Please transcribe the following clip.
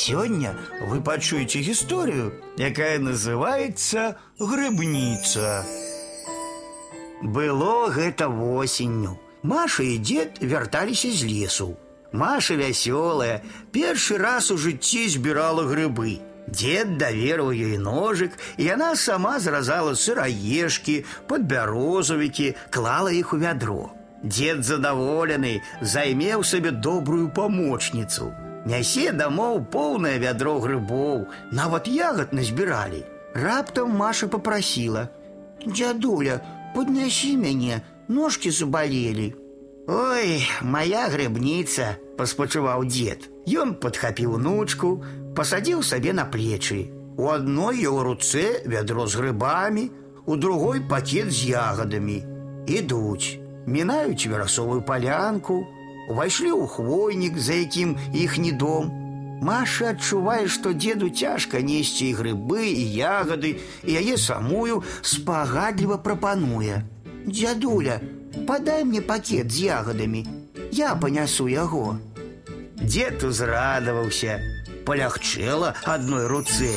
Сегодня вы пачуеце историю, якая называется грыбница. Было гэта восенню. Маша и дед вярталіся из лесу. Маша вясёлая, первый раз у жыцці збірала грыбы. Дед даверыў ёй ножик, и она сама зразала сыраежкі, подбярозавікі, клала их у вядро. Дед задаволены, займеў сабе добрую помощницу. Нясе домов полное вядро грыбоў, нават ягод назбіралі. Раптом Маша попросила: "Дядуля, подняси мяне, ножки заболели". Ой, моя грыбница, паспачуваў дед. Ён падхапіў унучку, пасадзіў сабе на плечы. У одной его руце вядро з грыбамі, у другой пакет з ягадамі. Ідуць, мінаюць верасовую палянку, увайшлі ў хвойнік, за якім іхні дом. Маша адчувае, што деду цяжка несці і грыбы і ягады, і яе самую спагадліва прапануе. Дзядуля, подай мне пакет з ягадамі. Я панясу яго. Дед узрадаваўся, палягчэла адной руцэ.